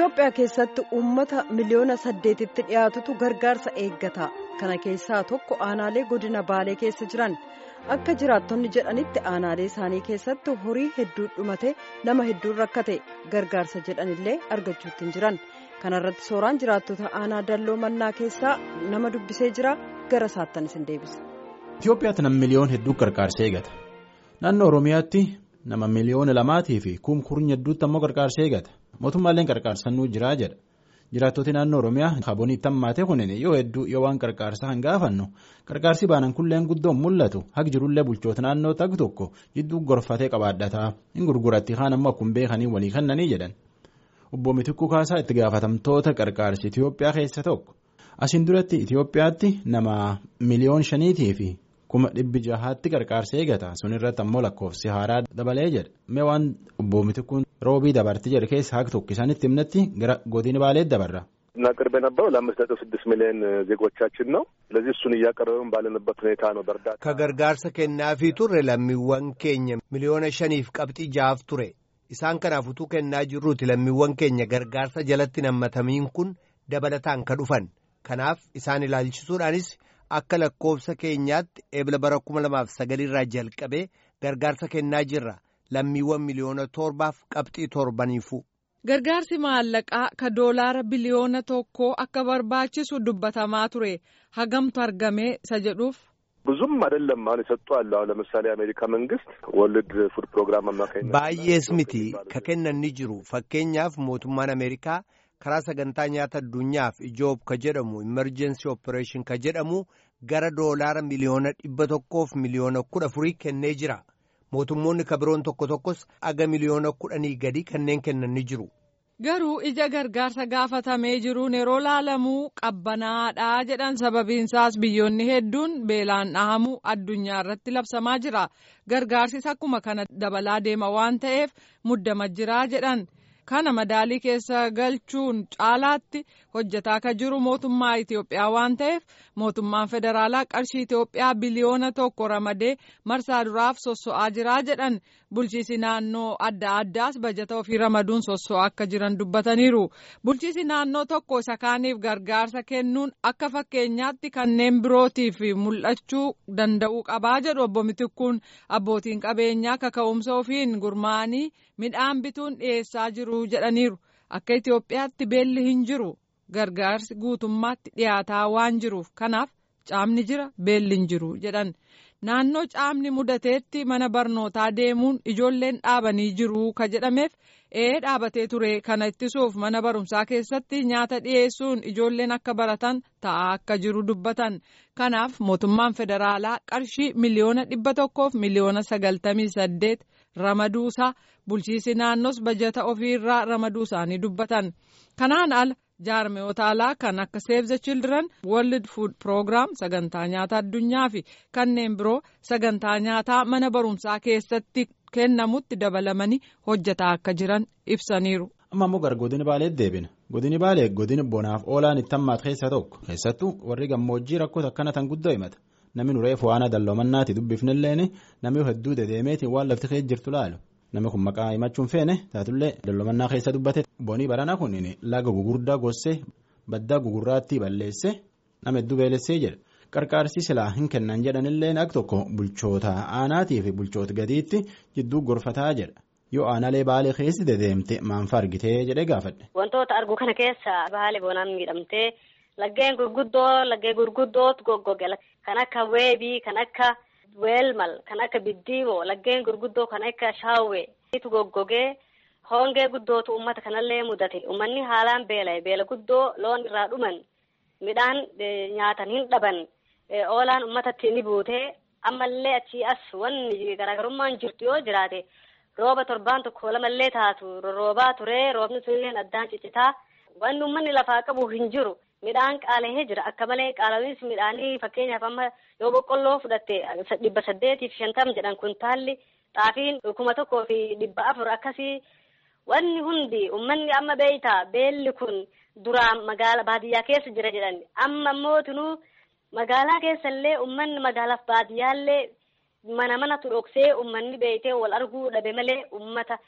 Itoophiyaa keessatti uummata miliyoona saddeetitti dhiyaatutu gargaarsa eeggata. Kana keessaa tokko aanaalee godina Baalee keessa jiran. Akka jiraattonni jedhanitti aanaalee isaanii keessatti horii hedduu dhumate nama hedduun rakkate gargaarsa jedhanillee argachuutti hin jiran. Kana irratti sooraan jiraattota aanaa dalloo mannaa keessaa nama dubbisee jira gara saattanis hin deebisa. Itoophiyaatti nama miliyoona hedduu gargaarsa eegata. Naannoo Oromiyaatti nama miliyoona lamaatii fi kumkurnya hedduutti ammoo gargaarsa eegata. Mootummaaleen gargaarsannuu jiraa jedha. Jiraattoti naannoo Oromiyaa kaabonii tammaatee kunin yoo hedduu yoo waan gargaarsaa hin gaafannu gargaarsi baanan kulleen guddoon mul'atu haqi jirullee bulchoota naannoo ta'u tokko jidduu gorfatee qabaadhataa hin gurguratti kaan ammoo akkuma beekanii walii kennanii jedhan. Obbo Mitikuu Kaasaa itti gaafatamtoota gargaarsi Itoophiyaa keessa tokko. Asiin duratti Itoophiyaatti nama miliyoon shaniitii fi kuma dhibbi jahaatti gargaarsa eegata. Sun irratti ammoo lakkoofsi haaraa dabalee jedha. Mee waan obbo Mitikuun roobii dabarti jedhe keessa haqa tokko isaanitti himnatti gara godina Baalee dabarra. እናቀርብ የነበረው ለአምስት ነጥብ ስድስት ሚሊዮን ዜጎቻችን ነው። ስለዚህ እሱን እያቀረብን ባለንበት ሁኔታ ነው። በእርዳታ ከገርጋርሰ ከናፊ ቱሬ ለሚወን ኬኘ ሚሊዮነ ሸኒፍ ቀብጢ ጃፍ ቱሬ isaan kanaaf utuu kennaa jirruuti lammiiwwan keenya gargaarsa jalatti nammatamiin kun dabalataan ka dhufan kanaaf isaan ilaalchisuudhaanis akka lakkoofsa keenyaatti eebla bara kuma lamaaf sagalirraa jalqabee gargaarsa kennaa jirra lammiiwwan miliyoona torbaaf qabxii torbaniifu. Gargaarsi maallaqaa ka doolaara biliyoona tokkoo akka barbaachisu dubbatamaa ture hagamtu argame isa jedhuuf. ብዙም አይደለም አሁን የሰጡ አለ አሁን ለምሳሌ የአሜሪካ መንግስት ወርልድ ፉድ ፕሮግራም አማካኝነት baay'ees miti ka kennanni jiru fakkeenyaaf mootummaan ameerikaa karaa sagantaa nyaata addunyaaf ijoob ka jedhamu imerjensi opereeshin ka jedhamu gara doolaara miliyoona dhibba tokkoof miliyoona kudha afurii kennee jira mootummoonni ka biroon tokko tokkos aga miliyoona kudhanii gadi kanneen kennanni jiru. Garuu ija gargaarsa gaafatamee jiruun yeroo laalamuu qabbanaadhaa jedhan sababiinsaas biyyoonni hedduun beelaan dhahamuu addunyaa irratti labsamaa jira. Gargaarsis akkuma kana dabalaa deema waan ta'eef muddama jiraa jedhan. Kana madaalii keessa galchuun caalaatti hojjetaa ka jiru mootummaa Itoophiyaa waan ta'eef mootummaan federaalaa qarshii Itoophiyaa biliyoona tokko ramadee marsaa duraaf sosso'aa jiraa jedhan bulchiisi naannoo adda addaas bajata ofii ramaduun sosso'aa akka jiran dubbataniiru. Bulchiisi naannoo tokko isa kaaniif gargaarsa kennuun akka fakkeenyaatti kanneen birootiif mul'achuu danda'uu qabaa jedhu obbo Mitikkuun abbootiin qabeenyaa kaka'umsa ofiin gurmaa'anii midhaan bituun dhiyeessaa jiru jedhaniiru. Akka Itoophiyaatti beelli hin jiru. Gargaarsi guutummaatti dhiyaataa waan jiruuf kanaaf caamni jira beelli hin jiru jedhan. Naannoo caamni mudateetti mana barnootaa deemuun ijoolleen dhaabanii jiru ka jedhameef ee dhaabatee ture kana ittisuuf mana barumsaa keessatti nyaata dhiyeessuun ijoolleen akka baratan ta'aa akka jiru dubbatan. Kanaaf mootummaan federaalaa qarshii miliyoona dhibba tokkoof miliyoona sagaltamii saddeet ramaduusaa bulchiisi naannoos bajata ofiirraa ramaduu isaanii dubbatan. Kanaan ala jaarmiyoota alaa kan akka Save the Children, World Food Program sagantaa nyaata addunyaa fi kanneen biroo sagantaa nyaataa mana barumsaa keessatti kennamutti dabalamanii hojjetaa akka jiran ibsaniiru. Amma immoo gara godina Baaleetti deebina. Godini Baalee godina bonaaf oolaan itti hammaatu keessaa tokko. Keessattuu warri gammoojjii rakkoota akkana tan guddoo himata. Namni nuree fo'aana dalloomannaati dubbifnilleen namni hedduu dedeemeetiin waan lafti keessa jirtu laalu. Namni kun maqaa himachuun feene taatullee dalloomannaa keessa dubbate bonii barana kun laga gugurdaa gossee baddaa gugurraatti balleesse nama hedduu beelessee jedha. Qarqaarsi silaa hin kennan jedhanillee akka tokko bulchoota aanaatii fi bulchoota gadiitti jidduu gorfataa jedha. Yoo aanaalee baalee keessi dedeemte maanfa argitee jedhee gaafadhe. Wantoota argu kana keessa baalee bonaan miidhamtee laggeen gurguddoo laggeen gurguddootu goggoge kan akka weebii kan akka. Weelmal kan akka biddiimoo laggeen gurguddoo kan akka shaawwee tu goggogee hongee guddootu ummata kanallee mudate. Ummanni haalaan beela'e beela guddoo loon irraa dhuman midhaan nyaatan hin dhaban. Oolaan ummatatti ni buute ammallee achii as wanni garaagarummaan jirtu yoo jiraate rooba torbaan tokko lamallee taatu roobaa ture roobni sunillee addaan ciccitaa wanni ummanni lafaa qabu hin jiru. Midhaan qaala'ee jira. Akka malee qaala'iinsi midhaanii fakkeenyaaf amma yoo boqqolloo fudhatte dhibba saddeetiif shantam jedhan kuntaalli xaafiin kuma tokkoo fi dhibba afur akkasii wanni hundi uummanni amma beeyta beelli kun duraan magaala baadiyyaa keessa jira jedhan amma mootinuu magaalaa keessallee uummanni magaalaaf baadiyyaallee mana manatu dhoksee uummanni beeytee wal arguu dhabe malee uummata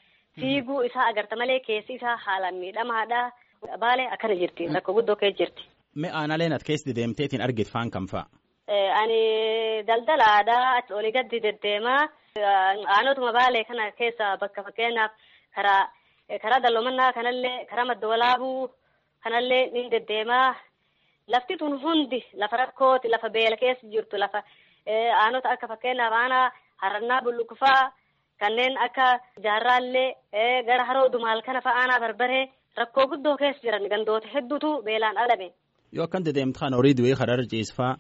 fiiguu isaa agarta malee keessi isaa haalaan miidhamaadha. Baalee akkana jirti rakkoo guddoo keessa jirti. Mee aanaaleen ati keessa deemteetiin argite faan kam fa'a? Ani daldalaadha achi olii gadi deddeemaa aanotuma baalee kana keessa bakka fakkeenyaaf karaa karaa dalloomanaa kanallee karaa madda walaabuu kanallee ni deddeemaa lafti tun hundi lafa rakkooti lafa beela keessa jirtu lafa aanota akka fakkeenyaaf aanaa harannaa bullukufaa kanneen akka jaarraallee gara haroo dumaal kana fa'a aanaa barbaree rakkoo guddoo keessa jiran gandoota hedduutu beelaan alame. Yoo akkan dedeemtu kan horii du'ee karaa ciisfaa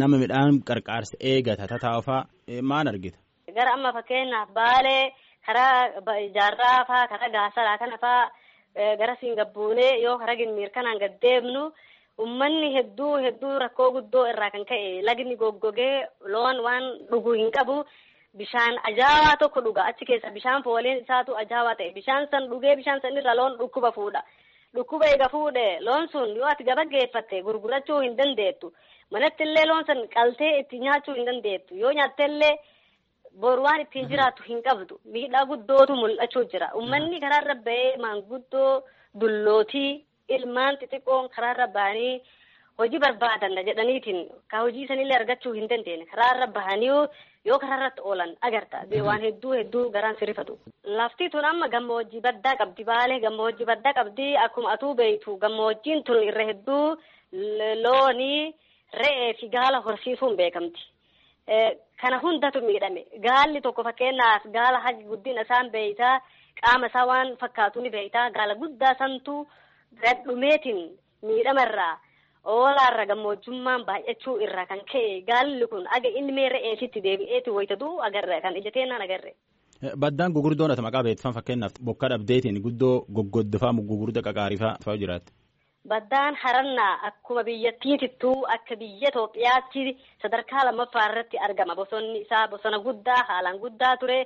nama midhaan qarqaarsa eegata tataa'ufaa maal argita? Gara amma fakkeenyaaf baalee karaa jaarraa faa karaa gaasaraa kana faa gara singabbuunee yoo karaa gimmiir kanaan gad deemnu ummanni hedduu hedduu rakkoo guddoo irraa kan ka'e lagni goggogee loon waan dhuguu hin qabu bishaan ajaa'aa tokko dhuga. Achi keessa bishaan fooleen isaatu ajaa'aa ta'e. Bishaan san dhugee bishaan san irra loon dhukkuba fuudha. dhukkuba eega fuudhe loon sun yoo ati gaba geeffatte gurgurachuu hin dandeettu. Manatti illee loon san qaltee itti nyaachuu hin dandeettu. Yoo nyaatte illee boru waan ittiin jiraattu hin qabdu. Miidhaa guddootu mul'achuu jira. Ummanni karaarra bahee maanguddoo dullootii ilmaan xixiqqoon karaarra bahanii hojii barbaadanna jedhaniitiin. Ka hojii sanillee argachuu hin dandeenye. Karaarra bahanii yoo karaarratti oolan agarta waan hedduu hedduu garaan sirrifatu. Lafti tun amma gammoojjii baddaa qabdi baalee gammoojjii baddaa qabdi akkuma atuu beektu gammoojjiin tun irra hedduu loonii re'ee fi gaala horsiisuun beekamti. Kana hundatu miidhame gaalli tokko fakkeenyaaf gaala hagi guddina isaan beeytaa qaama isaa waan fakkaatu ni beeytaa gaala guddaa santu gadhumeetiin miidhamarraa. Oolaarra gammoojjummaan baay'achuu irraa kan ka'e gaalli kun aga ilmee re'eesitti deebi'eeti wayitatu agarre kan ija teennaan agarre. Baddaan gugurdoon ati maqaa beektan fakkeenyaaf bokka dhabdeetiin guddoo goggoddifaa gugurda qaqaarifaa fa'aa jiraatti. Baddaan harannaa akkuma biyyattiitittuu akka biyya Itoophiyaatti sadarkaa lammaffaa irratti argama bosonni isaa bosona guddaa haalaan guddaa ture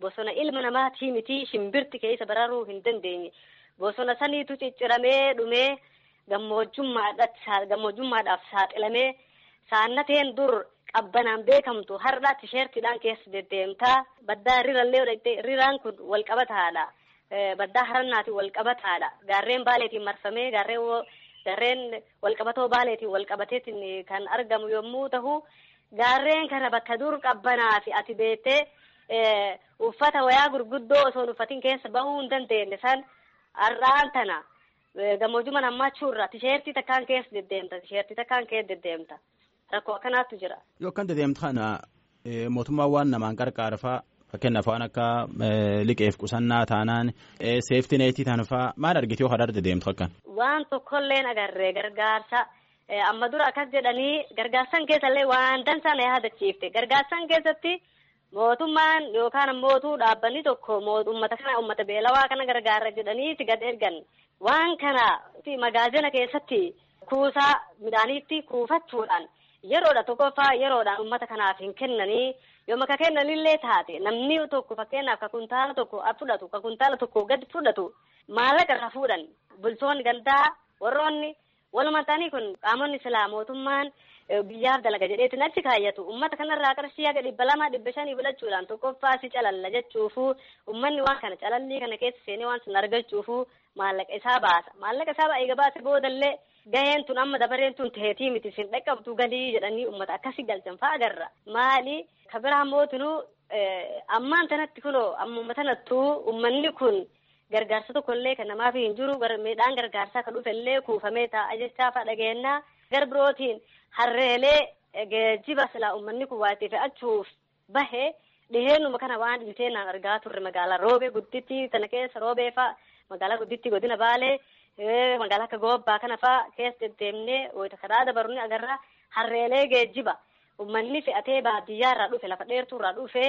bosona ilma namaatii miti shimbirti keessa bararuu hin dandeenye bosona saniitu cicciramee dhumee. Gammoojjummaadhaaf saaxilamee saannateen dur qabbanaan beekamtu har'a tisheertiidhaan keessa deddeemtaa baddaa rirallee riraan kun walqabataadha baddaa harannaatiin walqabataadha gaarreen baaleetiin marfamee gaarreen gaarreen walqabatoo baaleetiin walqabateetiin kan argamu yommuu tahu gaarreen kana bakka dur qabbanaa fi ati beettee uffata wayaa gurguddoo osoo uffatiin keessa bahuu hin dandeenye san har'aan tana. Gammoojjummaan hammaachuu irraa tisheertii takkaan keessa deddeemta tisheertii takkaan keessa deddeemta rakkoo akkanaatu jira. Yoo akkan deddeemtu kana mootummaan waan namaan qarqaarfaa fakkeenyaaf waan akka liqeef qusannaa taanaan seeftii neetii ta'an fa'aa maal argite yoo kadhaa deddeemtu akkan. Waan tokkolleen agarree gargaarsa amma dura akkas jedhanii gargaarsan keessallee waan dansaa na yaadachiifte gargaarsan keessatti mootummaan yookaan ammoo dhaabbanni tokko uummata kana uummata beelawaa kana gargaara jedhanii gad ergan. waan kana magaazina keessatti kuusaa midhaaniitti kuufachuudhaan yeroodha tokkoffaa yeroodhaan uummata kanaaf hin kennanii yooma ka kennanillee taate namni tokko fakkeenyaaf ka kuntaala tokko fudhatu ka kuntaala tokko gad fudhatu maallaqa irraa fuudhan bultoonni gandaa warroonni walumaa ta'anii kun qaamonni silaa mootummaan biyyaaf dalaga jedheetiin achi kaayyatu ummata kanarraa qarshii haga dhibba lama dhibba shanii fudhachuudhaan tokkoffaa si calalla jechuufu ummanni waan kana calallii kana keessa seenee waan sun argachuufu maallaqa isaa baasa. Maallaqa isaa eega baase boodallee gaheen tun amma dabareen tun teetii miti sin dhaqqabdu galii jedhanii ummata akkasi galchan faa agarra. Maali? Kabira mootinu ammaan tanatti kunoo ammuma tanattuu ummanni kun gargaarsa tokkollee kan namaaf hin jiru midhaan gargaarsaa ka dhufellee kuufamee taa'a jechaa faa dhageenyaa gar birootiin harreelee geejjiba silaa ummanni kun waa itti fe'achuuf bahe dhiheenuma kana waan dhilteenaan argaa turre. Magaalaa roobee gudditti tana keessa roobee fa'a. Magaalaa gudditti godina baalee magaalaa akka goobbaa kana fa'a keessa deddeemnee wayita karaa dabaruni agarra. Harreelee geejjiba ummanni fe'atee baadiyyaa irraa dhufe lafa dheertuu irraa dhufe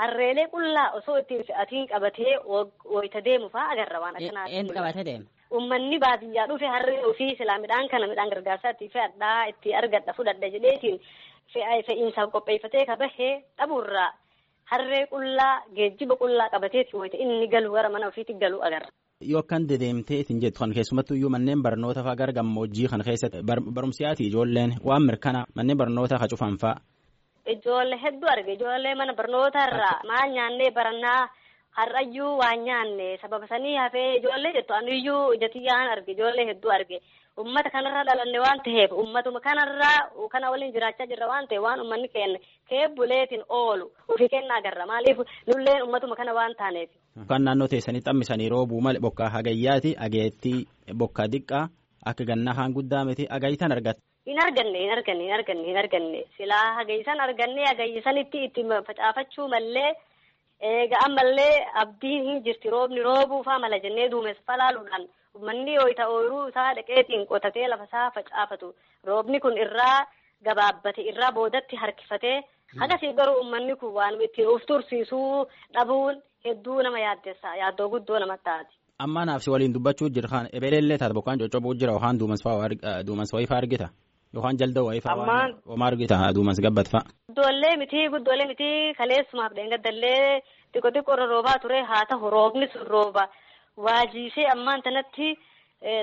harreelee qullaa osoo ittiin fe'atiin qabatee wayita deemu fa'a agarra waan akkanaa. Eenyu qabatee deema? Ummanni baadiyyaa dhufe harree ofii silaa midhaan kana midhaan gargaarsaa itti fe'adhaa itti argadha fudhadha jedheetiin fe'iinsaaf qopheeffatee ka bahee dhabuurraa harree qullaa geejjiba qullaa qabateeti wayita inni galu gara mana ofiitti galu agarra. Yoo akkan dedeemtee ittiin jettu kan keessumattuu iyyuu manneen barnoota fa'aa gara gammoojjii kana keessatti barumsiyaati ijoolleen waan mirkana manneen barnoota ka cufan fa'a. Ijoollee hedduu arge ijoollee mana barnoota irraa maal nyaannee barannaa har'ayyuu waan nyaanne. Sababa sanii hafee ijoollee jettu anuyyuu ijatiyyaan arge ijoollee hedduu arge. Ummata kanarra dhalanne waan ta'eef ummatuma kanarraa kana waliin jiraachaa jirra waan ta'eef waan ummanni keenne keebbuleetiin oolu ofii kennaa agarra maaliif nulleen ummatuma kana waan taaneef. Kan naannoo teessanii xammisanii roobuu malee bokkaa hagayyaati ageettii bokkaa diqqaa akka gannaa haan guddaa miti agayitan argatta. Hin arganne hin arganne hin arganne hin arganne. Silaa hagayisan arganne hagayisanitti itti facaafachuu mallee eega ammallee abdiin hin jirti. Roobni roobuufaa mala jennee duumessa laaluudhaan uummanni hoyita ooyiruu isaa dhaqeetiin qotatee lafa isaa facaafatu. Roobni kun irraa gabaabbate irraa boodatti harkifatee hagasii garuu uummanni kun waan ittiin of tursiisuu dhabuun hedduu nama yaaddessa yaaddoo guddoo namatti taati. Amma naaf si waliin dubbachuu jira. Kan ebeelellee taate bokkaan coccobuu jira. Yookaan duumessa wayifaa argita yookaan jalda wayifaa waan argita duumessa gabbatfa. Guddoolee miti guddoolee miti kaleessumaaf dheengaddallee xiqqoo xiqqoo irra roobaa ture haa ta'u roobni sun rooba waajiisee ammaan tanatti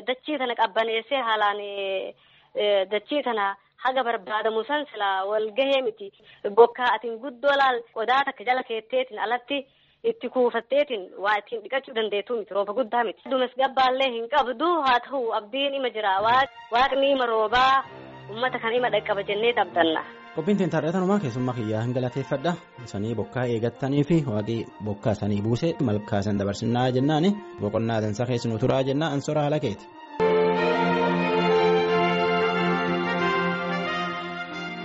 dachii tana qabbaneessee haalaan dachii tana haga barbaadamu san sila wal gahee miti bokkaa atiin guddoo laal qodaa takka jala keetteetiin alatti itti kuufatteetiin waa ittiin dhiqachuu dandeetu miti rooba guddaa miti. Dumes gabbaallee hin qabdu haa ta'u abdiin ima jira waaqni ima roobaa ummata kan ima dhaqqaba jennee abdanna. Qophiin tintarreetanumaa keessummaa kiyyaa hin galateeffadha. Sanii bokkaa eegattanii fi waaqii bokkaa sanii buuse malkaa san dabarsinaa jennaani boqonnaa dansaa keessi nu turaa jennaa ansora haala keeti.